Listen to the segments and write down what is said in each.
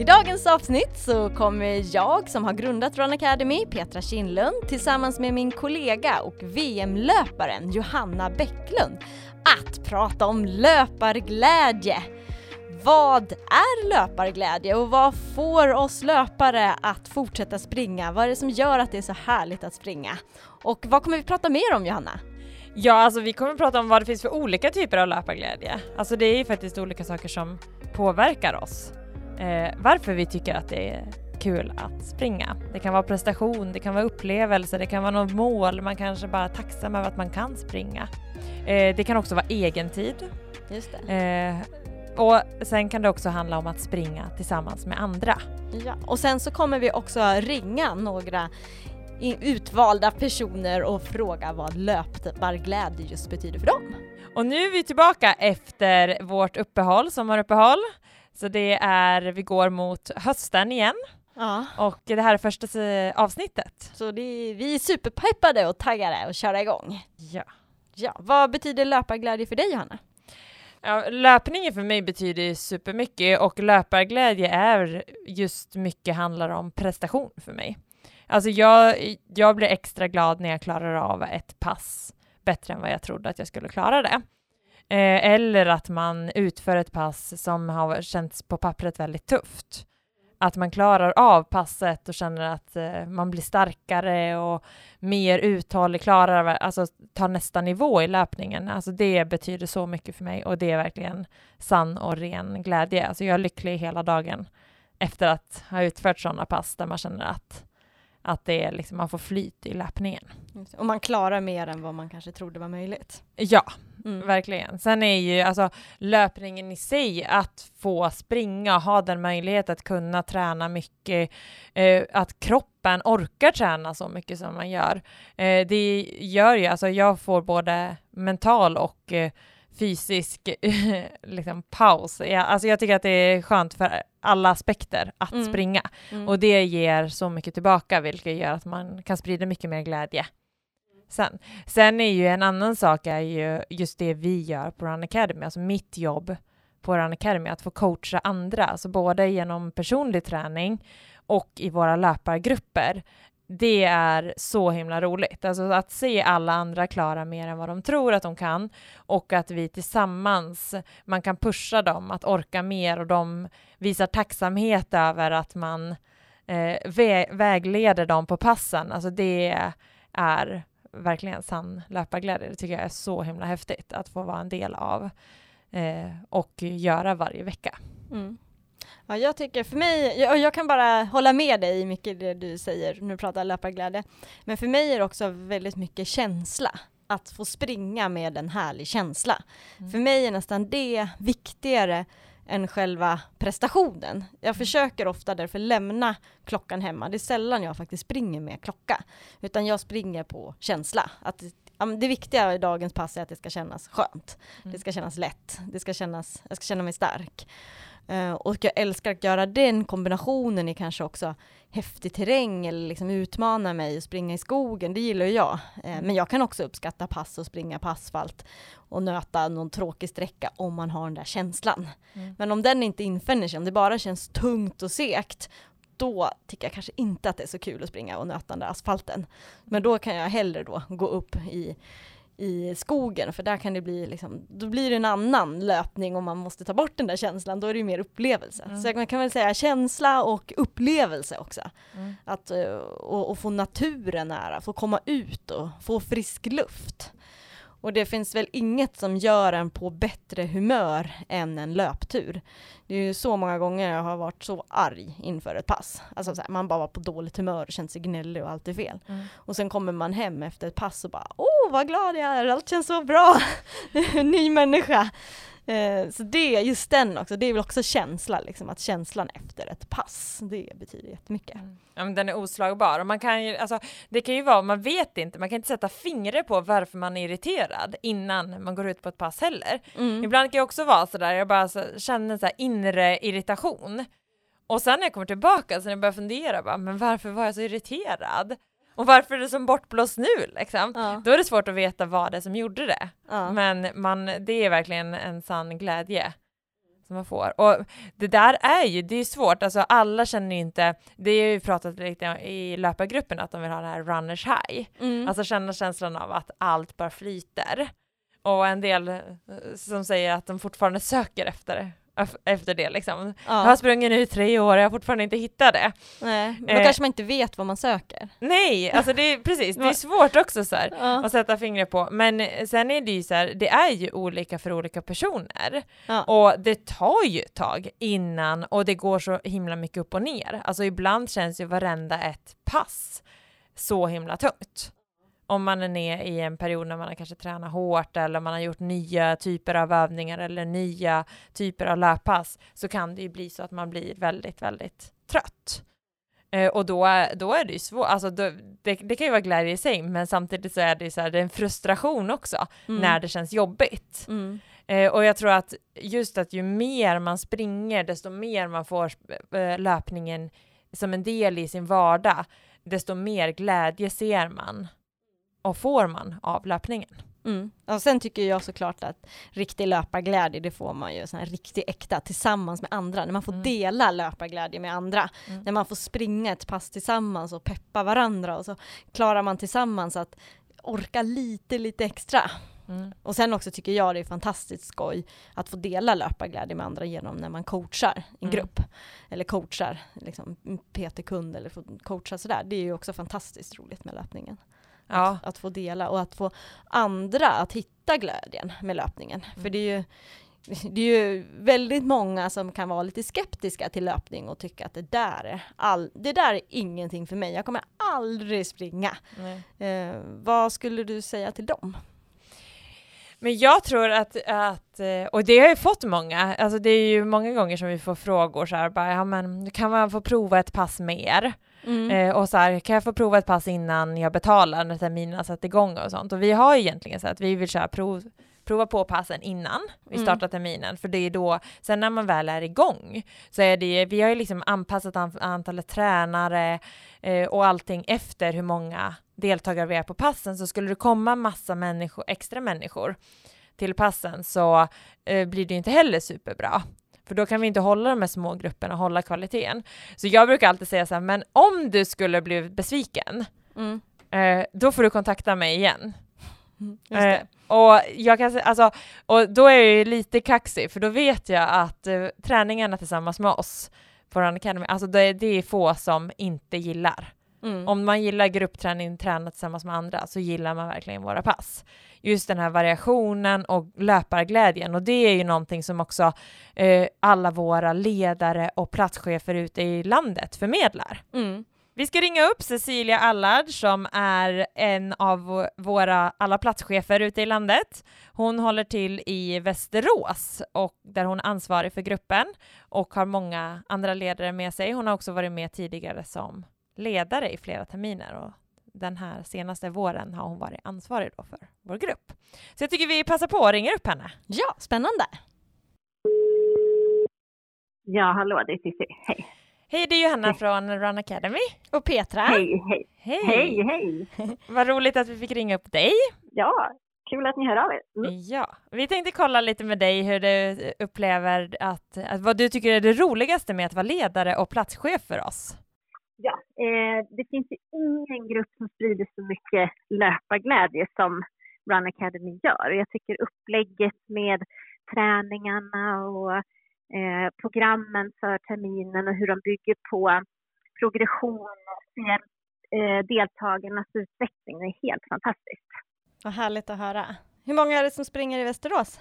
I dagens avsnitt så kommer jag som har grundat Run Academy, Petra Kindlund, tillsammans med min kollega och VM-löparen Johanna Bäcklund att prata om löparglädje. Vad är löparglädje och vad får oss löpare att fortsätta springa? Vad är det som gör att det är så härligt att springa? Och vad kommer vi prata mer om Johanna? Ja, alltså vi kommer prata om vad det finns för olika typer av löparglädje. Alltså det är ju faktiskt olika saker som påverkar oss. Eh, varför vi tycker att det är kul att springa. Det kan vara prestation, det kan vara upplevelse, det kan vara något mål, man kanske bara är tacksam över att man kan springa. Eh, det kan också vara egentid. Just det. Eh, och sen kan det också handla om att springa tillsammans med andra. Ja, och sen så kommer vi också ringa några utvalda personer och fråga vad löpbarglädje just betyder för dem. Och nu är vi tillbaka efter vårt uppehåll, sommaruppehåll. Så det är, vi går mot hösten igen. Ja. Och det här är första avsnittet. Så det, vi är superpeppade och taggade att köra igång. Ja. Ja, vad betyder löparglädje för dig Johanna? Ja, löpningen för mig betyder supermycket och löparglädje är just mycket handlar om prestation för mig. Alltså jag, jag blir extra glad när jag klarar av ett pass bättre än vad jag trodde att jag skulle klara det. Eh, eller att man utför ett pass som har känts på pappret väldigt tufft. Att man klarar av passet och känner att eh, man blir starkare och mer uthållig, klarar, alltså tar nästa nivå i löpningen. Alltså det betyder så mycket för mig och det är verkligen sann och ren glädje. Alltså jag är lycklig hela dagen efter att ha utfört sådana pass där man känner att att det är liksom, man får flyt i löpningen. Och man klarar mer än vad man kanske trodde var möjligt. Ja, mm. verkligen. Sen är ju alltså löpningen i sig, att få springa, ha den möjlighet att kunna träna mycket, eh, att kroppen orkar träna så mycket som man gör. Eh, det gör ju, alltså jag får både mental och eh, fysisk liksom, paus. Jag, alltså jag tycker att det är skönt för alla aspekter att mm. springa mm. och det ger så mycket tillbaka vilket gör att man kan sprida mycket mer glädje. Sen, sen är ju en annan sak är ju just det vi gör på Run Academy, alltså mitt jobb på Run Academy, att få coacha andra, alltså både genom personlig träning och i våra löpargrupper det är så himla roligt. Alltså att se alla andra klara mer än vad de tror att de kan och att vi tillsammans, man kan pusha dem att orka mer och de visar tacksamhet över att man eh, vä vägleder dem på passen. Alltså det är verkligen sann löparglädje. Det tycker jag är så himla häftigt att få vara en del av eh, och göra varje vecka. Mm. Ja, jag tycker för mig, jag, jag kan bara hålla med dig i mycket det du säger, nu pratar löparglädje, men för mig är det också väldigt mycket känsla att få springa med en härlig känsla. Mm. För mig är nästan det viktigare än själva prestationen. Jag mm. försöker ofta därför lämna klockan hemma. Det är sällan jag faktiskt springer med klocka, utan jag springer på känsla. Att, det viktiga i dagens pass är att det ska kännas skönt. Mm. Det ska kännas lätt. Det ska kännas, jag ska känna mig stark. Uh, och jag älskar att göra den kombinationen i kanske också häftig terräng eller liksom utmana mig och springa i skogen, det gillar ju jag. Uh, men jag kan också uppskatta pass och springa på asfalt och nöta någon tråkig sträcka om man har den där känslan. Mm. Men om den inte infinner sig, om det bara känns tungt och segt, då tycker jag kanske inte att det är så kul att springa och nöta den där asfalten. Men då kan jag hellre då gå upp i i skogen, för där kan det bli liksom, då blir det en annan löpning om man måste ta bort den där känslan, då är det mer upplevelse. Mm. Så man kan väl säga känsla och upplevelse också. Mm. Att, eh, och, och, få naturen nära, få komma ut och få frisk luft. Och det finns väl inget som gör en på bättre humör än en löptur. Det är ju så många gånger jag har varit så arg inför ett pass. Alltså här, man bara var på dåligt humör och känt sig gnällig och allt är fel. Mm. Och sen kommer man hem efter ett pass och bara åh vad glad jag är, allt känns så bra, ny människa. Eh, så det, just den också, det är väl också känsla, liksom, att känslan efter ett pass, det betyder jättemycket. Mm. Ja, men den är oslagbar och man kan ju, alltså, det kan ju vara, man vet inte, man kan inte sätta fingret på varför man är irriterad innan man går ut på ett pass heller. Mm. Ibland kan jag också vara sådär, jag bara så, känner så här inre irritation. Och sen när jag kommer tillbaka så när jag börjar fundera, bara, men varför var jag så irriterad? Och varför är det som bortblåst nu liksom? Ja. Då är det svårt att veta vad det är som gjorde det. Ja. Men man, det är verkligen en sann glädje som man får. Och det där är ju, det är svårt, alltså alla känner ju inte, det är ju pratat lite i löpargruppen att de vill ha det här runners high, Mm. alltså känna känslan av att allt bara flyter. Och en del eh, som säger att de fortfarande söker efter ef- efter det liksom. Jag har ja. sprungit nu i tre år och jag har fortfarande inte hittat det. Nej, då Eh. kanske man inte vet vad man söker. Nej, alltså det är precis, det är svårt också så här. Ja. att sätta fingret på. Men sen är det ju så här, det är ju olika för olika personer. Ja. Och det tar ju ett tag innan och det går så himla mycket upp och ner. Alltså ibland känns ju varenda ett pass så himla tungt. Om man är ner i en period när man har kanske tränat hårt eller man har gjort nya typer av övningar eller nya typer av löppass så kan det ju bli så att man blir väldigt, väldigt trött. Eh, och då är, då är det ju svårt, alltså då, det, det kan ju vara glädje i sig men samtidigt så är det ju så här, det är en frustration också Mm. när det känns jobbigt. Mm. Eh, och jag tror att just att ju mer man springer, desto mer man får eh, löpningen som en del i sin vardag, desto mer glädje ser man och får man av löpningen. Mm. Och sen tycker jag såklart att riktig löparglädje, det får man ju sån här riktig äkta tillsammans med andra, när man får Mm. dela löparglädje med andra, Mm. när man får springa ett pass tillsammans och peppa varandra och så klarar man tillsammans att orka lite, lite extra. Mm. Och sen också tycker jag det är fantastiskt skoj att få dela löparglädje med andra genom när man coachar en Mm. grupp. Eller coachar liksom PT-kund eller får coacha sådär. Det är ju också fantastiskt roligt med löpningen. Ja, Att få dela och att få andra att hitta glädjen med löpningen. Mm. För det är ju det är ju väldigt många som kan vara lite skeptiska till löpning och tycka att det där är, all, det där är ingenting för mig, jag kommer aldrig springa. Eh, vad skulle du säga till dem? Men jag tror att, att, eh, och det har ju fått många, alltså det är ju många gånger som vi får frågor så här, bara, ja men kan man få prova ett pass mer? Mm. Eh, och så här, kan jag få prova ett pass innan jag betalar när terminen har satt igång och sånt? Och vi har ju egentligen så att vi vill köra prov, prova på passen innan vi Mm. startar terminen, för det är då, sen när man väl är igång, så är det, vi har ju liksom anpassat an, antalet tränare eh, och allting efter hur många deltagare vi är på passen, så skulle det komma massa människor, extra människor till passen så eh, blir det inte heller superbra. För då kan vi inte hålla de här små grupperna och hålla kvaliteten. Så jag brukar alltid säga så här, men om du skulle bli besviken, Mm. eh, då får du kontakta mig igen. Eh, och jag kan alltså, och då är jag ju lite kaxig, för då vet jag att eh, träningarna tillsammans med oss på Run Academy, alltså det, det är få som inte gillar. Mm. Om man gillar gruppträning, träna tillsammans med andra, så gillar man verkligen våra pass. Just den här variationen och löparglädjen, och det är ju någonting som också eh, alla våra ledare och platschefer ute i landet förmedlar. Mm. Vi ska ringa upp Cecilia Allard som är en av våra alla platschefer ute i landet. Hon håller till i Västerås och där hon är ansvarig för gruppen och har många andra ledare med sig. Hon har också varit med tidigare som ledare i flera terminer och den här senaste våren har hon varit ansvarig då för vår grupp. Så jag tycker vi passar på och ringer upp henne. Ja, spännande! Ja, hallå, det är Cissi. Hej. Hej, det är Johanna från Run Academy. Och Petra? Hej, hej. Hej! Hej, hej. Vad roligt att vi fick ringa upp dig. Ja, kul att ni hör av er. Mm. Ja, vi tänkte kolla lite med dig hur du upplever att, att vad du tycker är det roligaste med att vara ledare och platschef för oss. Ja, eh, det finns ju ingen grupp som sprider så mycket löparglädje som Run Academy gör. Jag tycker upplägget med träningarna och eh, programmen för terminen och hur de bygger på progression och eh, deltagarnas utveckling är helt fantastiskt. Vad härligt att höra. Hur många är det som springer i Västerås?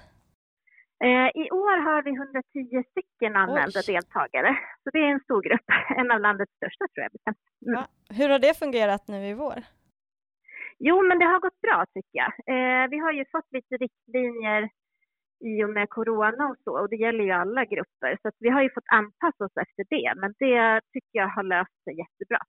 Eh, I år har vi 110 stycken anmälda Oj. deltagare, så det är en stor grupp. En av landets största tror jag. Mm. Ja. Hur har det fungerat nu i vår? Jo, men det har gått bra tycker jag. Eh, vi har ju fått lite riktlinjer i och med corona och så, och det gäller ju alla grupper. Så vi har ju fått anpassa oss efter det, men det tycker jag har löst sig jättebra.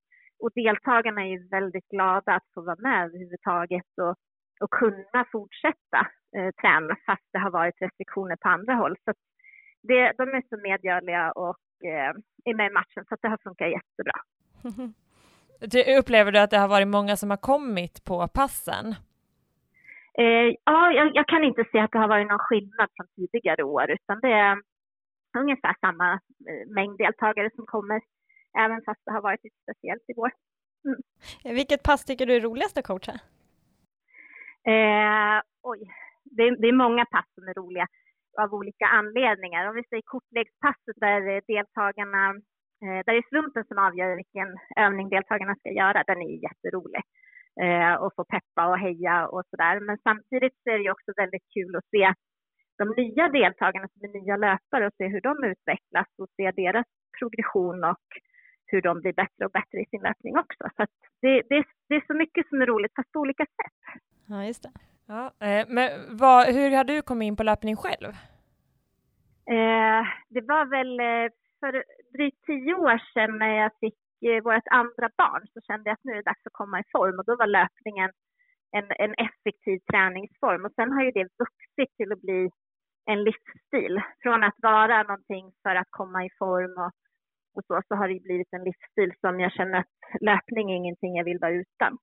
Och deltagarna är ju väldigt glada att få vara med överhuvudtaget och, och kunna fortsätta eh, träna fast det har varit restriktioner på andra håll. Så det, de är så medgörliga och eh, är med i matchen, så det har funkat jättebra. Upplever du att det har varit många som har kommit på passen? Eh, ja, jag, jag, kan inte se att det har varit någon skillnad från tidigare år, utan det är ungefär samma eh, mängd deltagare som kommer, även fast det har varit lite speciellt i år. Mm. Vilket pass tycker du är roligast att coacha? Eh, oj, det är, det är många pass som är roliga av olika anledningar. Om vi säger kortlekspasset där deltagarna, eh, där det är slumpen som avgör vilken övning deltagarna ska göra, den är jätterolig eh, och få peppa och heja och sådär. Men samtidigt så är det också väldigt kul att se de nya deltagarna som är nya löpare och se hur de utvecklas och se deras progression och hur de blir bättre och bättre i sin löpning också. Så det, det, det, är så mycket som är roligt, fast på olika sätt. Ja, just det. Ja, eh, men vad, hur har du kommit in på löpning själv? Eh, det var väl eh, för drygt tio år sedan när jag fick eh, vårt andra barn så kände jag att nu är det dags att komma i form och då var löpningen en, en effektiv träningsform och sen har ju det vuxit till att bli en livsstil. Från att vara någonting för att komma i form och, och så, så har det blivit en livsstil som jag känner att löpning är ingenting jag vill vara utan.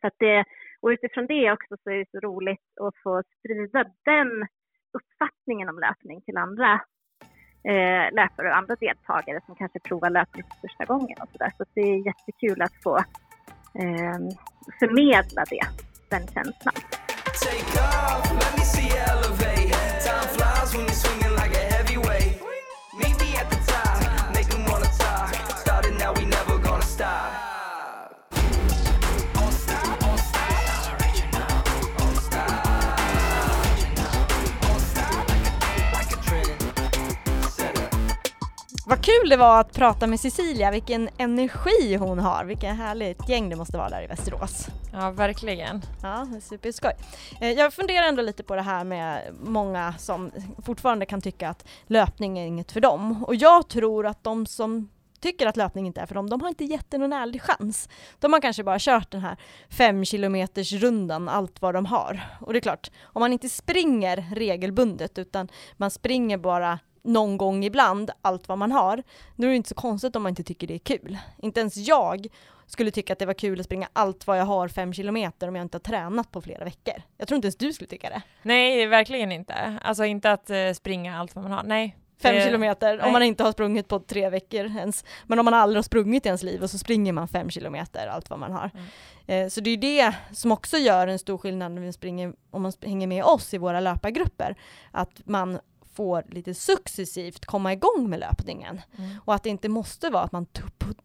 Så att det, och utifrån det också så är det så roligt att få sprida den uppfattningen om löpning till andra eh, löpare och andra deltagare som kanske provar löpning för första gången och så där. Så det är jättekul att få eh, förmedla det, den känslan. Kul det var att prata med Cecilia, vilken energi hon har, vilket härligt gäng det måste vara där i Västerås. Ja, verkligen. Ja, superskoj. Eh, jag funderar ändå lite på det här med många som fortfarande kan tycka att löpning är inget för dem. Och jag tror att de som tycker att löpning inte är för dem, de har inte gett en ärlig chans. De har kanske bara kört den här fem kilometers rundan, allt vad de har. Och det är klart, om man inte springer regelbundet utan man springer bara någon gång ibland allt vad man har, då är det inte så konstigt om man inte tycker det är kul. Inte ens jag skulle tycka att det var kul att springa allt vad jag har fem kilometer om jag inte har tränat på flera veckor. Jag tror inte ens du skulle tycka det. Nej, verkligen inte. Alltså inte att uh, springa allt vad man har. Nej. Fem det... kilometer Nej. om man inte har sprungit på tre veckor ens. Men om man aldrig har sprungit i ens liv och så springer man fem kilometer allt vad man har. Mm. Eh, så det är det som också gör en stor skillnad när vi springer, om man hänger med oss i våra löpargrupper. Att man får lite successivt komma igång med löpningen. Mm. Och att det inte måste vara att man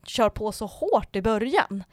kör på så hårt i början.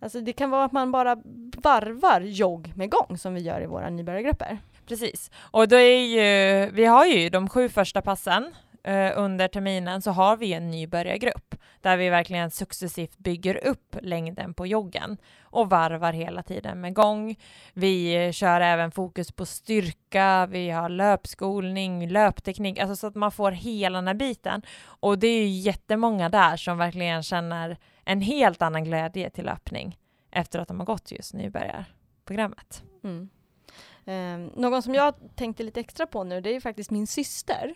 Alltså det kan vara att man bara varvar jogg med gång som vi gör i våra nybörjargrupper. Precis, och då är ju, vi har ju de sju första passen Eh, under terminen så har vi en nybörjargrupp där vi verkligen successivt bygger upp längden på joggen och varvar hela tiden med gång. Vi kör även fokus på styrka, vi har löpskolning, löpteknik, alltså så att man får hela den här biten. Och det är ju jättemånga där som verkligen känner en helt annan glädje till löpning efter att de har gått just nybörjarprogrammet. Mm. Eh, någon som jag tänkte lite extra på nu, det är faktiskt min syster.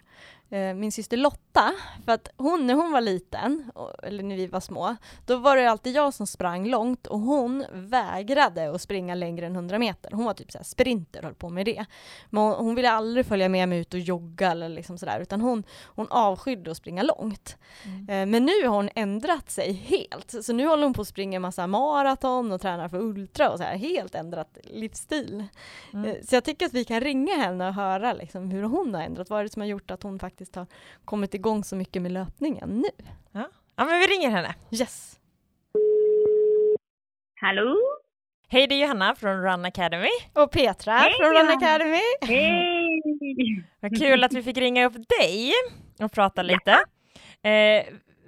Eh, min syster Lotta, för att hon, när hon var liten, eller när vi var små, då var det alltid jag som sprang långt och hon vägrade att springa längre än 100 meter. Hon var typ såhär sprinter och höll på med det. Men hon, hon, ville aldrig följa med mig ut och jogga eller liksom sådär, utan hon, hon avskydde att springa långt. Mm. Eh, men nu har hon ändrat sig helt, så nu håller hon på att springa massa maraton och tränar för ultra och så här, helt ändrat livsstil. Mm. Eh, så jag tycker att vi kan ringa henne och höra liksom hur hon har ändrat, vad är det som har gjort att hon faktiskt faktiskt har kommit igång så mycket med löpningen nu. Ja, ja men vi ringer henne. Yes. Hallå? Hej, det är Johanna från Run Academy. Och Petra Hej, från Run Academy. Hej! Vad kul att vi fick ringa upp dig och prata lite. Eh,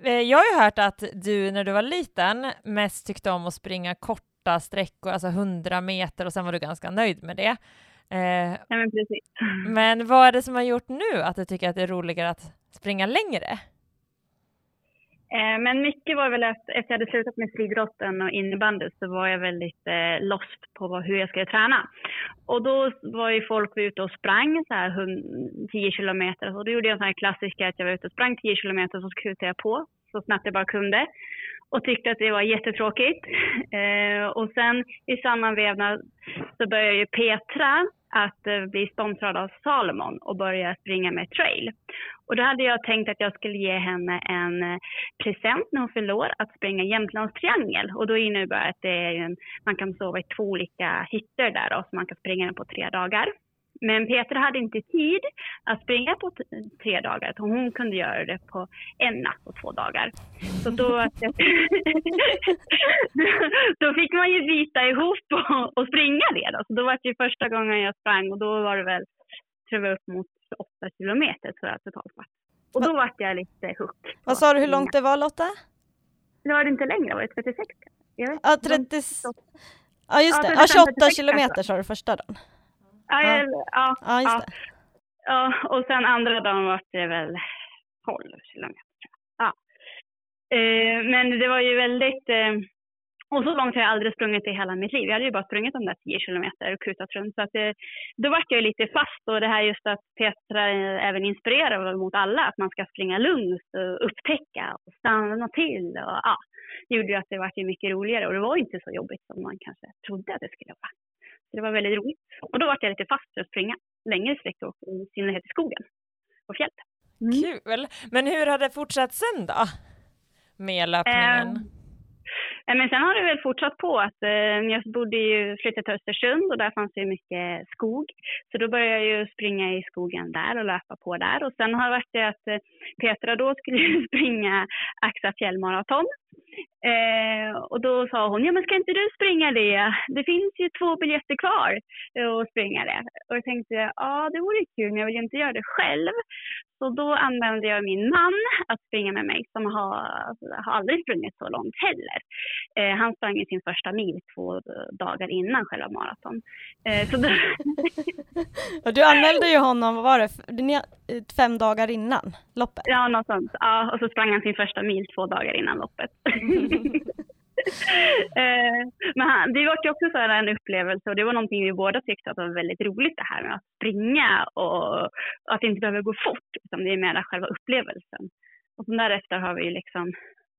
eh, jag har ju hört att du när du var liten mest tyckte om att springa korta sträckor, alltså 100 meter och sen var du ganska nöjd med det. Eh, Ja, men precis. men vad är det som har gjort nu att du tycker att det är roligare att springa längre? Eh, Men mycket var väl att efter jag hade slutat med friidrotten och innebandy så var jag väldigt eh, lost på vad, hur jag skulle träna. Och då var ju folk ute och sprang så här hund- 10 kilometer och då gjorde jag en sån här klassisk att jag var ute och sprang 10 kilometer och så kutade jag på så snabbt jag bara kunde och tyckte att det var jättetråkigt. Eh, och sen i samma vevnad så började ju Petra att eh, bli sponsrad av Salomon och börja springa med trail. Och då hade jag tänkt att jag skulle ge henne en eh, present när hon förlorar år att springa jämtlandstriangel. Och då innebär det att det är en, man kan sova i två olika hytter där och så man kan springa den på tre dagar. Men Petra hade inte tid att springa på tre dagar, utan hon kunde göra det på en natt och två dagar. Så då, då fick man ju bita ihop och, och springa det då. Så då var det ju första gången jag sprang och då var det väl, tror jag, upp mot 8 kilometer tror jag totalt var. Och då vart jag lite hook. Vad sa du hur långt det var Lotta? Det var det inte längre, var det 36? Jag vet. Ja, 30... Ja just det, 35, ja, 28 36 kilometer sa du första dagen. Ja, Ja. ja, Ja och sen andra dagen var det väl 12 kilometer. Ja. Eh, men det var ju väldigt... Eh, och så långt har jag aldrig sprungit i hela mitt liv. Jag hade ju bara sprungit de där 10 kilometer och kutat runt. Så att det, då vart jag ju lite fast och det här just att Petra eh, även inspirerar mot alla att man ska springa lugnt och upptäcka och stanna till. Och, ja, det gjorde ju att det vart mycket roligare och det var inte så jobbigt som man kanske trodde att det skulle vara. Det var väldigt roligt. Och då vart jag lite fast för att springa längre sträckor, i synnerhet i skogen och fjället. Kul! Men hur har det fortsatt sen då? Med löpningen? Eh, Eh, men sen har det väl fortsatt på att eh, jag bodde ju, flyttade till Östersund och där fanns det ju mycket skog. Så då började jag ju springa i skogen där och löpa på där. Och sen har det varit det att eh, Petra då skulle ju springa Axa fjällmaraton. Eh, och då sa hon, ja men ska inte du springa det? Det finns ju två biljetter kvar att springa det. Och jag tänkte, ja det vore kul men jag vill ju inte göra det själv. Så då använde jag min man att springa med mig som har, har aldrig sprungit så långt heller. Eh, han sprang ju sin första mil två dagar innan själva maraton. Eh, så då, du anmälde ju honom, vad var det, ni- fem dagar innan loppet? ja, något sånt. Ja, och så sprang han sin första mil två dagar innan loppet. Eh, men han, det var ju också så här en upplevelse och det var någonting vi båda tyckte att var väldigt roligt det här med att springa och att det inte behöver gå fort utan det är mera själva upplevelsen. Och sen därefter har vi liksom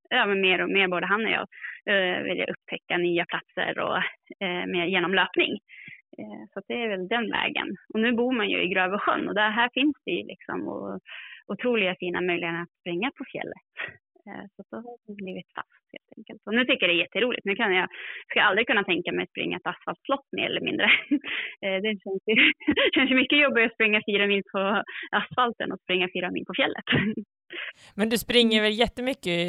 ja, men mer och mer, både han och jag, eh, vill upptäcka nya platser och eh, mer genom löpning. Eh, så att det är väl den vägen. Och nu bor man ju i Grövelsjön och där här finns det ju liksom och, otroliga fina möjligheter att springa på fjället. Eh, så då har jag blivit fast helt enkelt. Och nu tycker jag det är jätteroligt. Nu kan jag, ska jag aldrig kunna tänka mig att springa ett asfaltlopp mer eller mindre. Eh, det känns ju, känns mycket jobbigare att springa fyra mil på asfalten och springa fyra mil på fjället. Men du springer väl jättemycket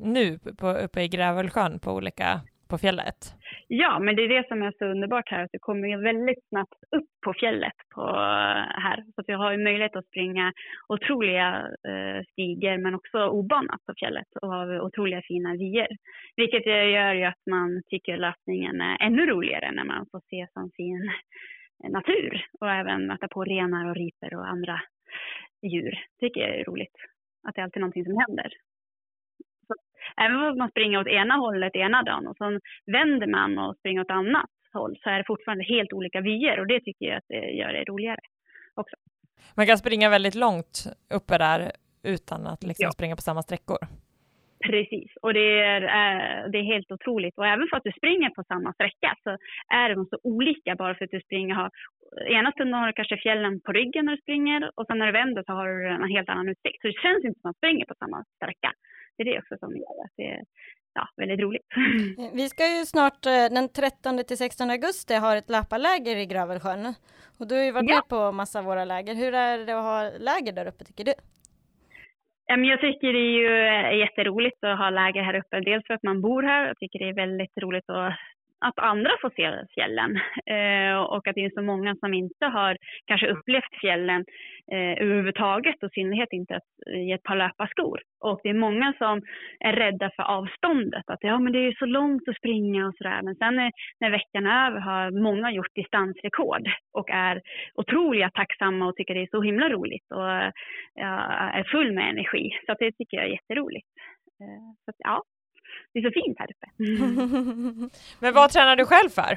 nu på, uppe i Grävelsjön på olika, på fjället? Ja, men det är det som är så underbart här, att du kommer ju väldigt snabbt upp på fjället på, eh, här. Så att vi har ju möjlighet att springa otroliga eh, stiger, men också obanat på fjället och har otroliga fina vyer. Vilket gör ju att man tycker löpningen är ännu roligare när man får se sån fin natur och även möta på renar och riper och andra djur. tycker jag är roligt. Att det är alltid någonting som händer. Även om man springer åt ena hållet ena dagen och sen vänder man och springer åt annat håll så är det fortfarande helt olika vyer och det tycker jag att det gör det roligare. Man kan springa väldigt långt uppe där utan att liksom Ja. springa på samma sträckor. Precis, och det är, eh, det är helt otroligt. Och även för att du springer på samma sträcka så är de så olika bara för att du springer. Har, ena stunden har du kanske fjällen på ryggen när du springer och sen när du vänder så har du en helt annan utsikt. Så det känns inte som att man springer på samma sträcka. Det är det också som gör att det är ja, väldigt roligt. Vi ska ju snart eh, den 13 till 16 augusti ha ett löparläger i Grövelsjön. Och du har ju varit Ja. med på massa av våra läger. Hur är det att ha läger där uppe tycker du? Jag tycker det är ju eh, jätteroligt att ha läger här uppe. Dels för att man bor här. Jag tycker det är väldigt roligt att att andra får se fjällen eh, och att det är så många som inte har kanske upplevt fjällen eh, överhuvudtaget och i synnerhet inte eh, i ett par löparskor. Och det är många som är rädda för avståndet, att ja men det är så långt att springa och sådär. Men sen när, när veckan är över har många gjort distansrekord och är otroliga tacksamma och tycker det är så himla roligt och ja, är full med energi. Så det tycker jag är jätteroligt. Eh, så att, ja, det är så fint här uppe. Men vad tränar du själv för?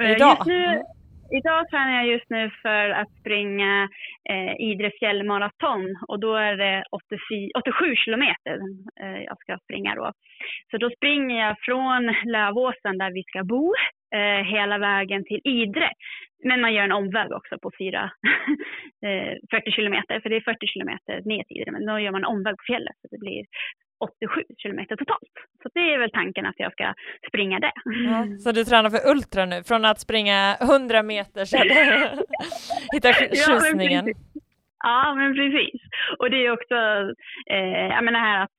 Eh, Idag? Nu, idag tränar jag just nu för att springa eh, Idre fjällmaraton och då är det 84, 87 kilometer eh, jag ska springa då. Så då springer jag från Lövåsen där vi ska bo eh, hela vägen till Idre. Men man gör en omväg också på 4, eh, 40 kilometer, för det är 40 kilometer ner till Idre, men då gör man en omväg på fjället så det blir 87 kilometer totalt. Så det är väl tanken att jag ska springa det. Ja, så du tränar för ultra nu, från att springa 100 meter så hitta tjusningen? Ja, ja, men precis. Och det är också, eh, jag menar här att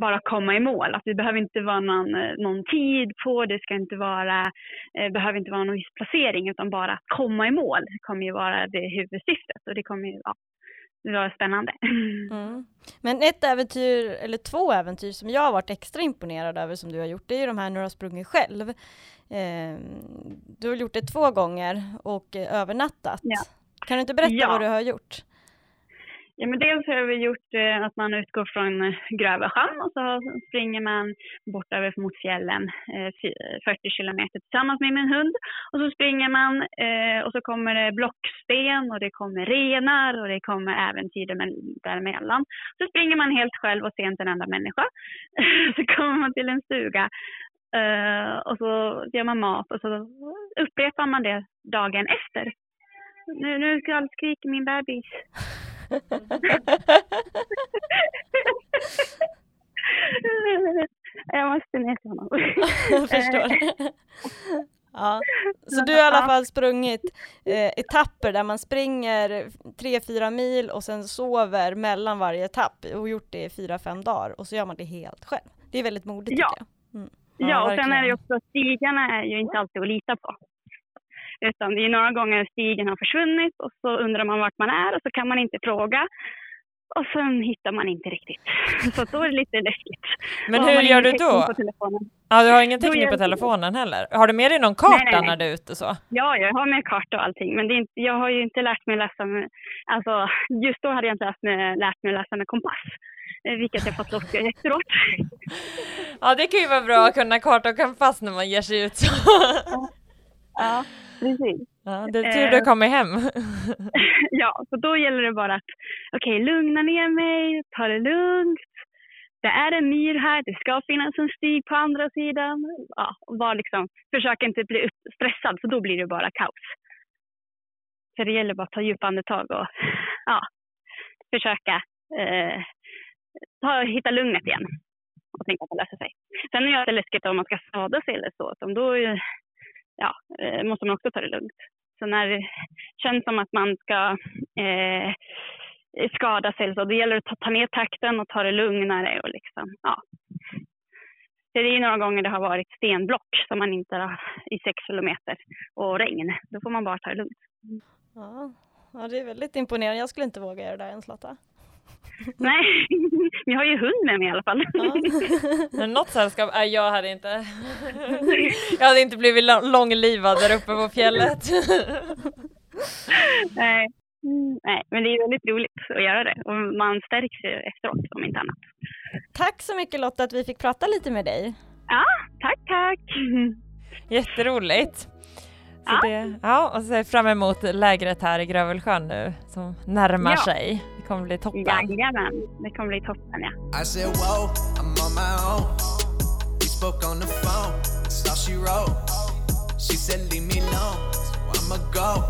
bara komma i mål. Att det behöver inte vara någon, eh, någon tid på, det ska inte vara, eh, behöver inte vara någon viss placering utan bara att komma i mål kommer ju vara det huvudsyftet och det kommer ju ja, det var spännande. Mm. Men ett äventyr, eller två äventyr som jag har varit extra imponerad över som du har gjort, det är ju de här när du har sprungit själv. Eh, du har gjort det två gånger och eh, övernattat. Ja. Kan du inte berätta Ja. vad du har gjort? Ja, men dels har vi gjort eh, att man utgår från eh, och så springer man bort över mot fjällen eh, 40 kilometer tillsammans med min hund. Och så springer man eh, och så kommer det blocksten och det kommer renar och det kommer äventyr däremellan. Så springer man helt själv och ser inte en enda människa. så kommer man till en stuga eh, och så gör man mat och så upprepar man det dagen efter. Nu, nu skriker min bebis. Jag måste ner till honom. Jag förstår. Ja. Så du har i alla fall sprungit eh, etapper där man springer tre fyra mil och sen sover mellan varje etapp och gjort det i fyra fem dagar och så gör man det helt själv. Det är väldigt modigt Ja. tycker jag. Mm. Ja, och sen är det ju också stigarna är ju inte alltid att lita på. Utan det är några gånger stigen har försvunnit och så undrar man vart man är och så kan man inte fråga. Och sen hittar man inte riktigt. Så då är det lite läskigt. Men hur gör du då? Ja, du har ingen täckning på telefonen heller? Har du med dig någon karta nej, nej. när du är ute så? Ja, jag har med karta och allting. Men det är inte, jag har ju inte lärt mig läsa med, alltså just då hade jag inte lärt mig, lärt mig läsa med kompass. Eh, Vilket jag fått göra efteråt. Ja, det kan ju vara bra att kunna karta och kompass när man ger sig ut så. Ja, precis. Ja, det är tur du kommer hem. Ja, så då gäller det bara att okej, lugna ner mig, ta det lugnt. Det är en myr här, det ska finnas en stig på andra sidan. Ja, bara liksom, försök inte bli stressad för då blir det bara kaos. Så det gäller bara att ta djupa andetag och ja, försöka eh, ta, hitta lugnet igen och tänka att det löser sig. Sen är det läskigt om man ska skada sig eller så. Då ja, eh, måste man också ta det lugnt. Så när det känns som att man ska eh, skada sig, så det gäller att ta, ta ner takten och ta det lugnare. Och liksom, ja. Det är ju några gånger det har varit stenblock som man inte har i sex kilometer och regn. Då får man bara ta det lugnt. Ja. ja, det är väldigt imponerande. Jag skulle inte våga göra det där ens Lotta. Nej, jag har ju hund med mig i alla fall. Ja. Men något sällskap, nej jag hade inte, jag hade inte blivit lång- långlivad där uppe på fjället. Nej. Mm, Nej, men det är väldigt roligt att göra det och man stärks ju efteråt om inte annat. Tack så mycket Lotta att vi fick prata lite med dig. Ja, tack, tack. Jätteroligt. Så Ja. det, ja, och så ser jag fram emot lägret här i Grövelsjön nu som närmar Ja. sig. Det kommer bli toppen. Jajamän, det kommer bli toppen ja. I said, whoa, I'm on my own. We spoke on the phone, that's all she wrote. She said, leave me alone, so I'ma go.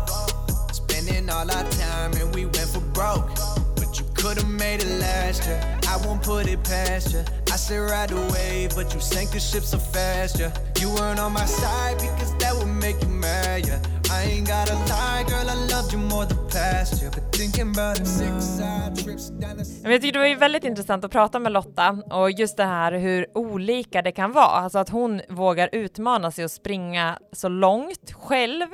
Spending all our time and we went for broke. But you could've made it last year, i won't put it past you. I said right away, but you sank the ship so fast, yeah. You weren't on my side because that would make you mad, yeah. I ain't gotta lie, girl, I loved you more the past yeah. But thinking about it, six side trip. down the Jag tycker det var ju väldigt intressant att prata med Lotta och just det här hur olika det kan vara. Alltså att hon vågar utmana sig och springa så långt själv,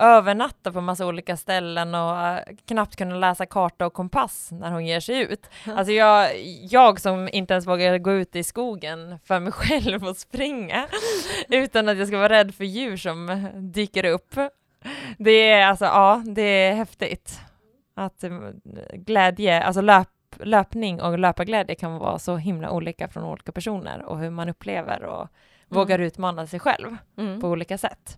övernatta på massa olika ställen och eh, knappt kunna läsa karta och kompass när hon ger sig ut. Alltså jag, jag som inte ens vågar gå ut i skogen för mig själv och springa utan att jag ska vara rädd för djur som dyker upp. Det är alltså, ja, det är häftigt att eh, glädje, alltså löp, löpning och löparglädje kan vara så himla olika från olika personer och hur man upplever och vågar utmana sig själv Mm. på olika sätt.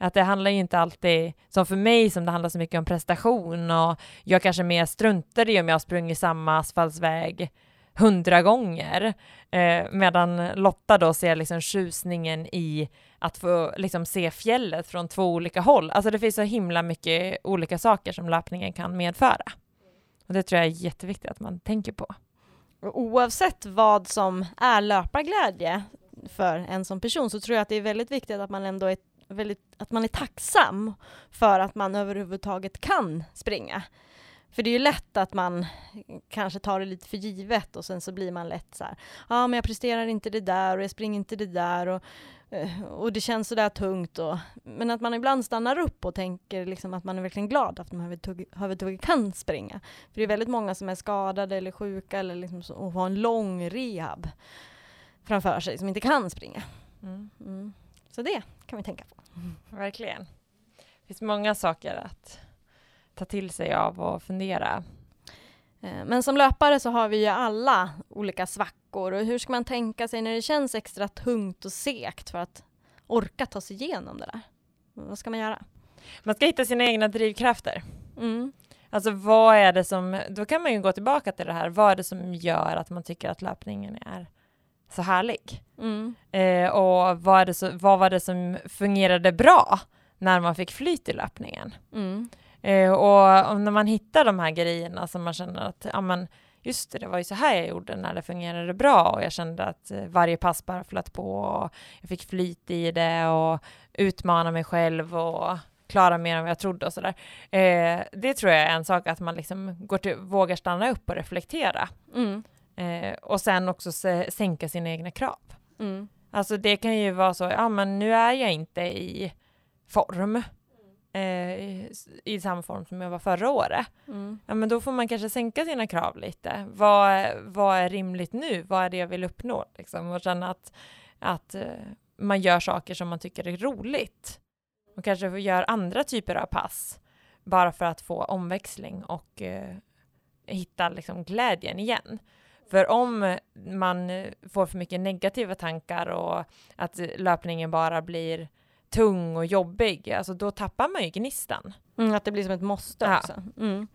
Att det handlar ju inte alltid, som för mig som det handlar så mycket om prestation och jag kanske mer struntar i om jag har sprungit samma asfaltsväg hundra gånger. Eh, medan Lotta då ser liksom tjusningen i att få liksom se fjället från två olika håll. Alltså det finns så himla mycket olika saker som löpningen kan medföra. Och det tror jag är jätteviktigt att man tänker på. Oavsett vad som är löparglädje för en som person så tror jag att det är väldigt viktigt att man ändå är väldigt, att man är tacksam för att man överhuvudtaget kan springa. För det är ju lätt att man kanske tar det lite för givet och sen så blir man lätt så här, ja men jag presterar inte det där och jag springer inte det där och, eh, och det känns sådär tungt och, men att man ibland stannar upp och tänker liksom att man är verkligen glad att man överhuvudtaget kan springa. För det är väldigt många som är skadade eller sjuka eller liksom så, och har en lång rehab framför sig som inte kan springa. Mm. Så det kan vi tänka på. Verkligen. Det finns många saker att ta till sig av och fundera. Eh, Men som löpare så har vi ju alla olika svackor och hur ska man tänka sig när det känns extra tungt och segt för att orka ta sig igenom det där? Vad ska man göra? Man ska hitta sina egna drivkrafter. Mm. Alltså vad är det som, då kan man ju gå tillbaka till det här, vad är det som gör att man tycker att löpningen är så härlig? Mm. Eh, och vad, är det så, vad var det som fungerade bra när man fick flyt i löpningen? Mm. Eh, och om när man hittar de här grejerna som man känner att, ja men just det, det var ju så här jag gjorde när det fungerade bra och jag kände att eh, varje pass bara flöt på och jag fick flyt i det och utmana mig själv och klara mer än vad jag trodde och sådär. Eh, det tror jag är en sak att man liksom går till, vågar stanna upp och reflektera. Mm. Eh, och sen också se, sänka sina egna krav. Mm. Alltså det kan ju vara så, ja men nu är jag inte i form. Eh, i, I samma form som jag var förra året. Mm. Ja men då får man kanske sänka sina krav lite. Vad, är- vad är rimligt nu? Vad är det jag vill uppnå? Liksom? Och känna att, att eh, man gör saker som man tycker är roligt. Och kanske gör andra typer av pass. Bara för att få omväxling och eh, hitta liksom glädjen igen. För om man får för mycket negativa tankar och att löpningen bara blir tung och jobbig, alltså då tappar man ju gnistan. Mm, att det blir som ett måste Ja. också. Mm.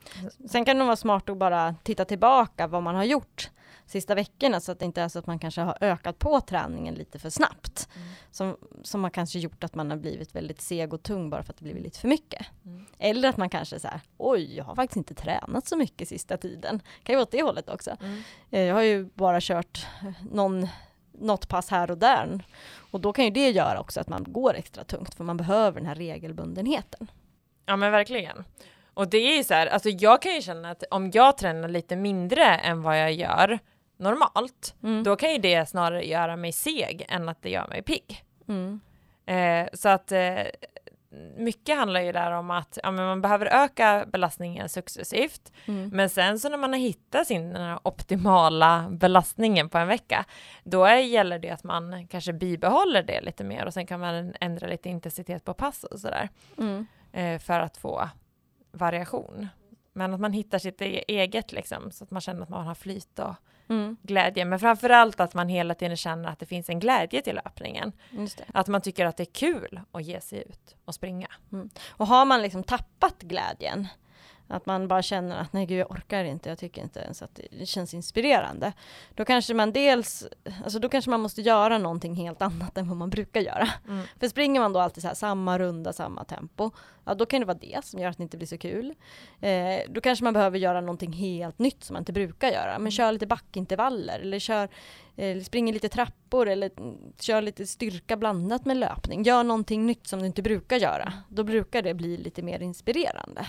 Sen kan det nog vara smart att bara titta tillbaka vad man har gjort sista veckorna så att det inte är så att man kanske har ökat på träningen lite för snabbt. Mm. Som, som har kanske gjort att man har blivit väldigt seg och tung bara för att det blivit lite för mycket. Mm. Eller att man kanske så här, oj, jag har faktiskt inte tränat så mycket sista tiden. kan ju vara åt det hållet också. Mm. Eh, Jag har ju bara kört någon, något pass här och där. Och då kan ju det göra också att man går extra tungt för man behöver den här regelbundenheten. Ja men verkligen. Och det är ju så här, alltså jag kan ju känna att om jag tränar lite mindre än vad jag gör normalt, Mm. då kan ju det snarare göra mig seg än att det gör mig pigg. Mm. Eh, så att eh, mycket handlar ju där om att ja, men man behöver öka belastningen successivt, Mm. men sen så när man har hittat sin den här optimala belastningen på en vecka, då är, gäller det att man kanske bibehåller det lite mer och sen kan man ändra lite intensitet på pass och sådär Mm. eh, för att få variation. Men att man hittar sitt e- eget liksom, så att man känner att man har flyt och Mm. glädje. Men framför allt att man hela tiden känner att det finns en glädje till löpningen. Att man tycker att det är kul att ge sig ut och springa. Och har man liksom tappat glädjen, att man bara känner att nej gud jag orkar inte, jag tycker inte ens att det känns inspirerande. Då kanske man dels, alltså då kanske man måste göra någonting helt annat än vad man brukar göra. Mm. För springer man då alltid så här samma runda, samma tempo, ja då kan det vara det som gör att det inte blir så kul. Eh, då kanske man behöver göra någonting helt nytt som man inte brukar göra. Men kör lite backintervaller eller kör, eh, springer lite trappor eller mm, kör lite styrka blandat med löpning. Gör någonting nytt som du inte brukar göra. Då brukar det bli lite mer inspirerande.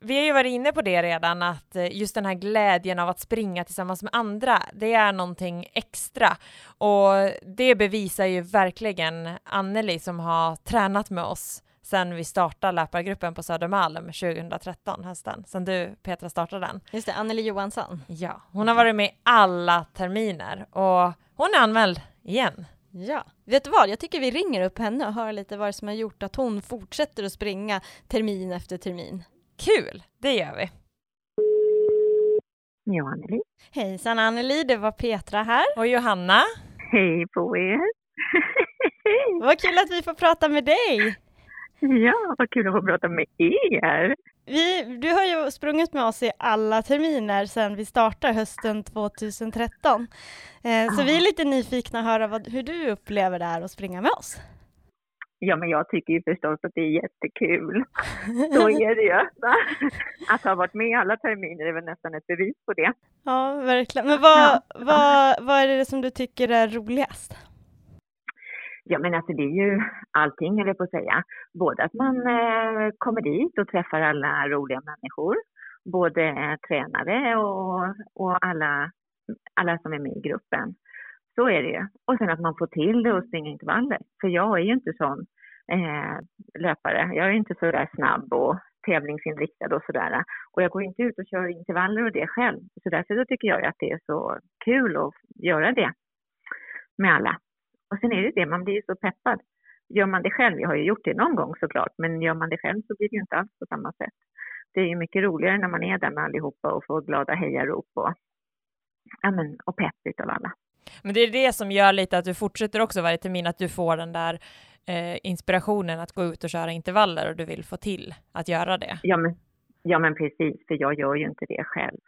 Vi har ju varit inne på det redan, att eh, just den här glädjen av att springa tillsammans med andra, det är någonting extra. Och det bevisar ju verkligen Anneli som har tränat med oss sen vi startade löpargruppen på Södermalm 2013, hösten, sen du Petra startade den. Just det, Anneli Johansson. Ja, hon har varit med alla terminer och hon är anmäld igen. Ja, vet du vad? Jag tycker vi ringer upp henne och hör lite vad som har gjort att hon fortsätter att springa termin efter termin. Kul, det gör vi. Ja, Anneli. Hejsan Anneli, det var Petra här. Och Johanna. Hej på er. Vad kul att vi får prata med dig. ja, vad kul att få prata med er. Vi, du har ju sprungit med oss i alla terminer sedan vi startade hösten 2013. Eh, så vi är lite nyfikna att höra vad, hur du upplever det här att springa med oss. Ja, men jag tycker ju förstås att det är jättekul. Så är det ju. Att ha varit med alla terminer är väl nästan ett bevis på det. Ja, verkligen. Men vad, vad, vad är det som du tycker är roligast? Ja, men alltså det är ju allting, jag på att säga. Både att man eh, kommer dit och träffar alla roliga människor, både eh, tränare och, och alla, alla som är med i gruppen. Så är det ju. Och sen att man får till det och springa intervaller. För jag är ju inte sån eh, löpare. Jag är inte så där snabb och tävlingsinriktad och sådär. Och jag går inte ut och kör intervaller och det själv. Så därför så tycker jag att det är så kul att göra det med alla. Och sen är det det, man blir ju så peppad. Gör man det själv, jag har ju gjort det någon gång såklart, men gör man det själv så blir det ju inte alls på samma sätt. Det är ju mycket roligare när man är där med allihopa och får glada hejarop och, ja, men, och pepp utav alla. Men det är det som gör lite att du fortsätter också varje termin, att du får den där eh, inspirationen att gå ut och köra intervaller och du vill få till att göra det. Ja men, ja, men precis, för jag gör ju inte det själv.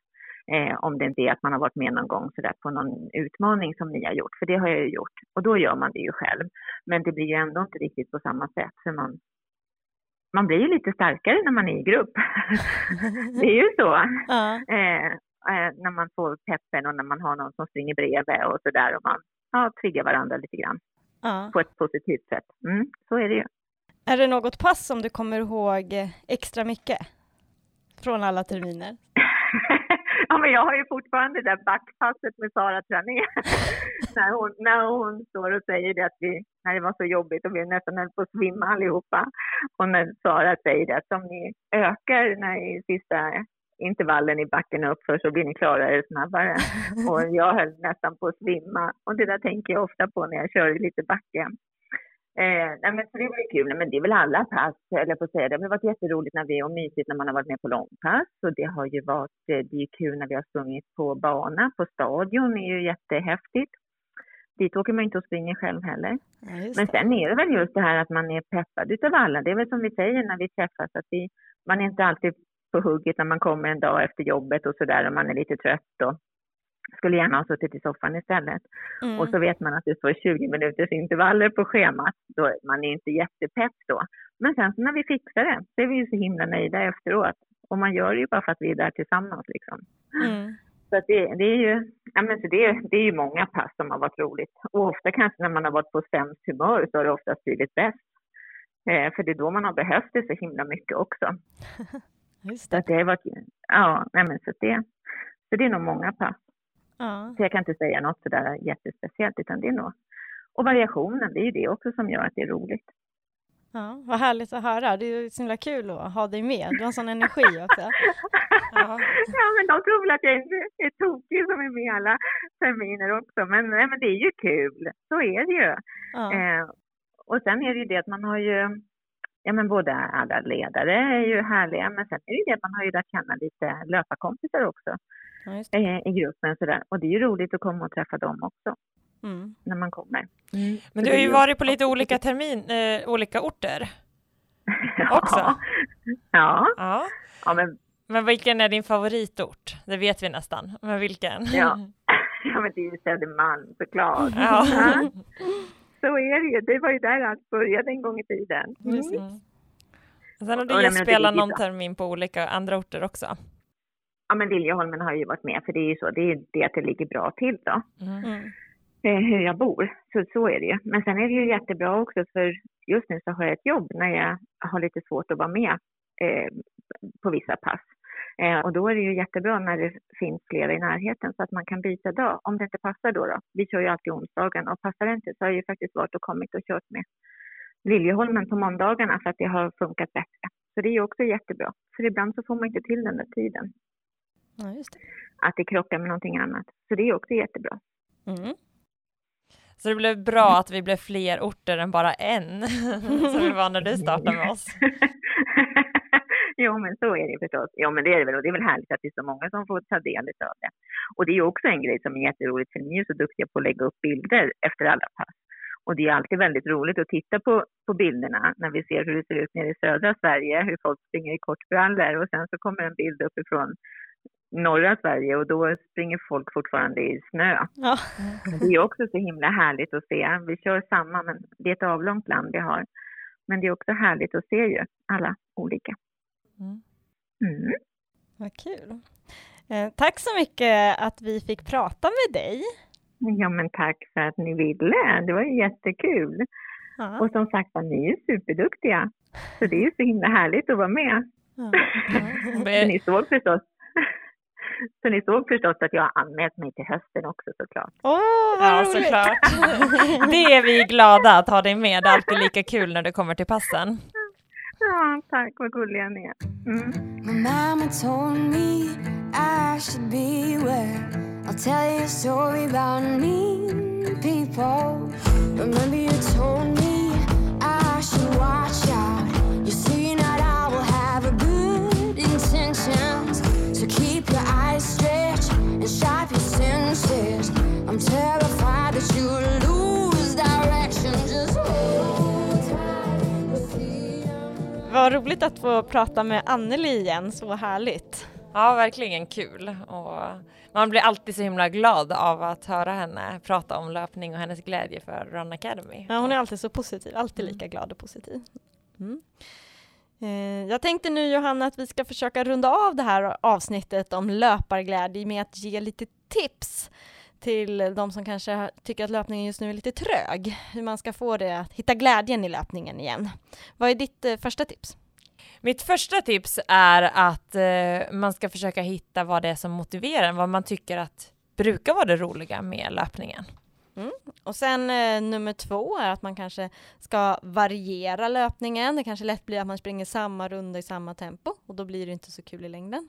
Eh, om det inte är att man har varit med någon gång sådär på någon utmaning som ni har gjort, för det har jag ju gjort. Och då gör man det ju själv. Men det blir ju ändå inte riktigt på samma sätt, för man, man blir ju lite starkare när man är i grupp. det är ju så. Ja. Eh, när man får peppen och när man har någon som springer bredvid och sådär och man ja, triggar varandra lite grann Ja. på ett positivt sätt. Mm, så är det ju. Är det något pass som du kommer ihåg eh, extra mycket? Från alla terminer? ja, men jag har ju fortfarande det där backpasset med Sara Trané. när, hon, när hon står och säger det att vi, när det var så jobbigt och vi nästan höll på att svimma allihopa. Och när Sara säger det att om ni ökar när i sista intervallen i backen uppför så blir ni klarare snabbare. och jag höll nästan på att svimma. Och det där tänker jag ofta på när jag kör i lite backe. Eh, nej, men så det var ju kul. Nej, Men det är väl alla pass, eller på att säga. Det har varit jätteroligt när vi, och mysigt när man har varit med på långpass. Och det har ju varit, eh, det är kul när vi har sprungit på bana, på stadion. Det är ju jättehäftigt. Dit åker man inte och springer själv heller. Ja, Men sen är det väl just det här att man är peppad utav alla. Det är väl som vi säger när vi träffas, att vi, man är inte alltid på hugget när man kommer en dag efter jobbet och sådär och man är lite trött och skulle gärna ha suttit i soffan istället. Mm. Och så vet man att det står 20 minuters intervaller på schemat. Då man är inte jättepepp då. Men sen när vi fixar det så är vi ju så himla nöjda efteråt. Och man gör det ju bara för att vi är där tillsammans liksom. Mm. Så att det, det är ju, ja men så det, det är ju många pass som har varit roligt. Och ofta kanske när man har varit på sämst humör så har det oftast blivit bäst. Eh, för det är då man har behövt det så himla mycket också. Just Så det. att det har varit, ja, nej men så det, så det är nog många pass. Ja. Så jag kan inte säga något sådär jättespeciellt utan det är nog, och variationen, det är ju det också som gör att det är roligt. ja, vad härligt att höra. Det är så himla kul att ha dig med. Du har en sån energi också. Ja. ja, men de tror väl att jag är, är tokig som är med alla terminer också. Men, nej, men det är ju kul, så är det ju. Ja. Eh, och sen är det ju det att man har ju, ja men både alla ledare är ju härliga, men sen är det ju det att man har ju lärt känna lite löparkompisar också Ja, just det. eh, i gruppen sådär. Och det är ju roligt att komma och träffa dem också Mm. när man kommer. Men Så du har ju varit på lite olika termin, eh, olika orter. Ja. också. Ja, Ja. ja men, Men vilken är din favoritort? Det vet vi nästan. Men vilken? Ja. ja, men det är ju Södermalm såklart. Ja. Så är det ju. Det var ju där allt började en gång i tiden. Mm. Mm. Sen har Och du det spelat någon termin på olika andra orter också. Ja, men Liljeholmen har ju varit med, för det är ju så. Det är ju det att det ligger bra till då. Mm. Mm. eh, hur jag bor. Så, så är det ju. Men sen är det ju jättebra också för just nu så har jag ett jobb när jag har lite svårt att vara med eh, på vissa pass. Eh, och då är det ju jättebra när det finns flera i närheten så att man kan byta dag. Om det inte passar då, då. Vi kör ju alltid onsdagen och passar det inte så har jag ju faktiskt varit och kommit och kört med Liljeholmen på måndagarna för att det har funkat bättre. Så det är ju också jättebra. För ibland så får man inte till den där tiden. Ja, just det. Att det krockar med någonting annat. Så det är också jättebra. Mm. Så det blev bra att vi blev fler orter än bara en, som vi var när du startade med oss. jo, men så är det förstås. Ja, men det är det väl. Och det är väl härligt att det är så många som får ta del av det. Och det är också en grej som är jätteroligt, för ni är så duktiga på att lägga upp bilder efter alla pass. Och det är alltid väldigt roligt att titta på, på bilderna när vi ser hur det ser ut nere i södra Sverige, hur folk springer i kortbrallor och sen så kommer en bild uppifrån norra Sverige och då springer folk fortfarande i snö. Ja. Det är också så himla härligt att se. Vi kör samma, men det är ett avlångt land vi har. Men det är också härligt att se ju alla olika. Mm. Mm. Vad kul. Eh, tack så mycket att vi fick prata med dig. Ja, men tack för att ni ville. Det var ju jättekul. Ja. Och som sagt var, ni är superduktiga. Så det är ju så himla härligt att vara med. Ja. Så ni såg förstås. Så ni såg förstås att jag har anmält mig till hösten också såklart. Åh, vad Ja, roligt! såklart. Det är vi glada att ha dig med. Det är alltid lika kul när du kommer till passen. Ja, tack vad gulliga ni är. Mm. My mama told me I should beware. I'll tell you a story about mean people. Remember you told me I should watch out. You see that I will have a good intentions. So keep your eyes stretched and sharp your senses. I'm terrified Vad roligt att få prata med Anneli igen, så härligt. Ja, verkligen kul. Och man blir alltid så himla glad av att höra henne prata om löpning och hennes glädje för Run Academy. Ja, hon är alltid så positiv, alltid lika glad och positiv. Mm. Eh, Jag tänkte nu Johanna att vi ska försöka runda av det här avsnittet om löparglädje med att ge lite tips till de som kanske tycker att löpningen just nu är lite trög. Hur man ska få det att hitta glädjen i löpningen igen. Vad är ditt eh, första tips? Mitt första tips är att eh, man ska försöka hitta vad det är som motiverar en, vad man tycker att brukar vara det roliga med löpningen. Och sen eh, nummer två är att man kanske ska variera löpningen. Det kanske lätt blir att man springer samma runda i samma tempo och då blir det inte så kul i längden.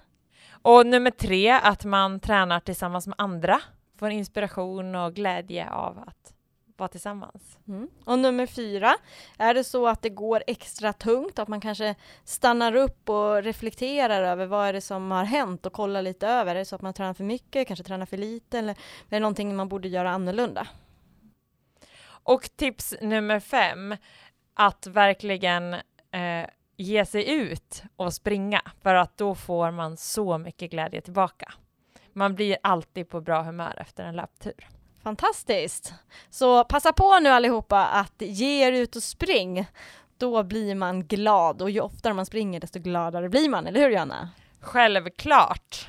Och nummer tre, att man tränar tillsammans med andra, får inspiration och glädje av att vara tillsammans. Mm. Och nummer fyra, är det så att det går extra tungt, att man kanske stannar upp och reflekterar över vad är det som har hänt och kollar lite över. Är det så att man tränar för mycket, kanske tränar för lite eller är det någonting man borde göra annorlunda? Och tips nummer fem, att verkligen eh, ge sig ut och springa, för att då får man så mycket glädje tillbaka. Man blir alltid på bra humör efter en löptur. Fantastiskt! Så passa på nu allihopa att ge er ut och spring. Då blir man glad och ju oftare man springer desto gladare blir man, eller hur Johanna? Självklart!